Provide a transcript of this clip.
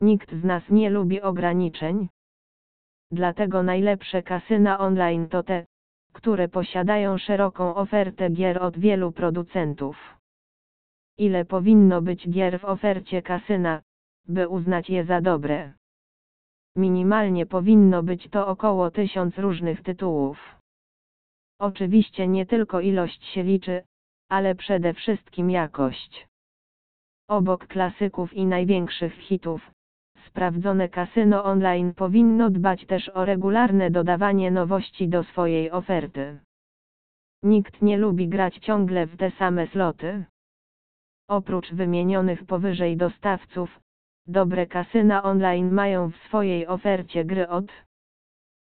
Nikt z nas nie lubi ograniczeń. Dlatego najlepsze kasyna online to te, które posiadają szeroką ofertę gier od wielu producentów. Ile powinno być gier w ofercie kasyna, by uznać je za dobre? Minimalnie powinno być to około tysiąc różnych tytułów. Oczywiście nie tylko ilość się liczy, ale przede wszystkim jakość. Obok klasyków i największych hitów, sprawdzone kasyno online powinno dbać też o regularne dodawanie nowości do swojej oferty. Nikt nie lubi grać ciągle w te same sloty. Oprócz wymienionych powyżej dostawców, dobre kasyna online mają w swojej ofercie gry od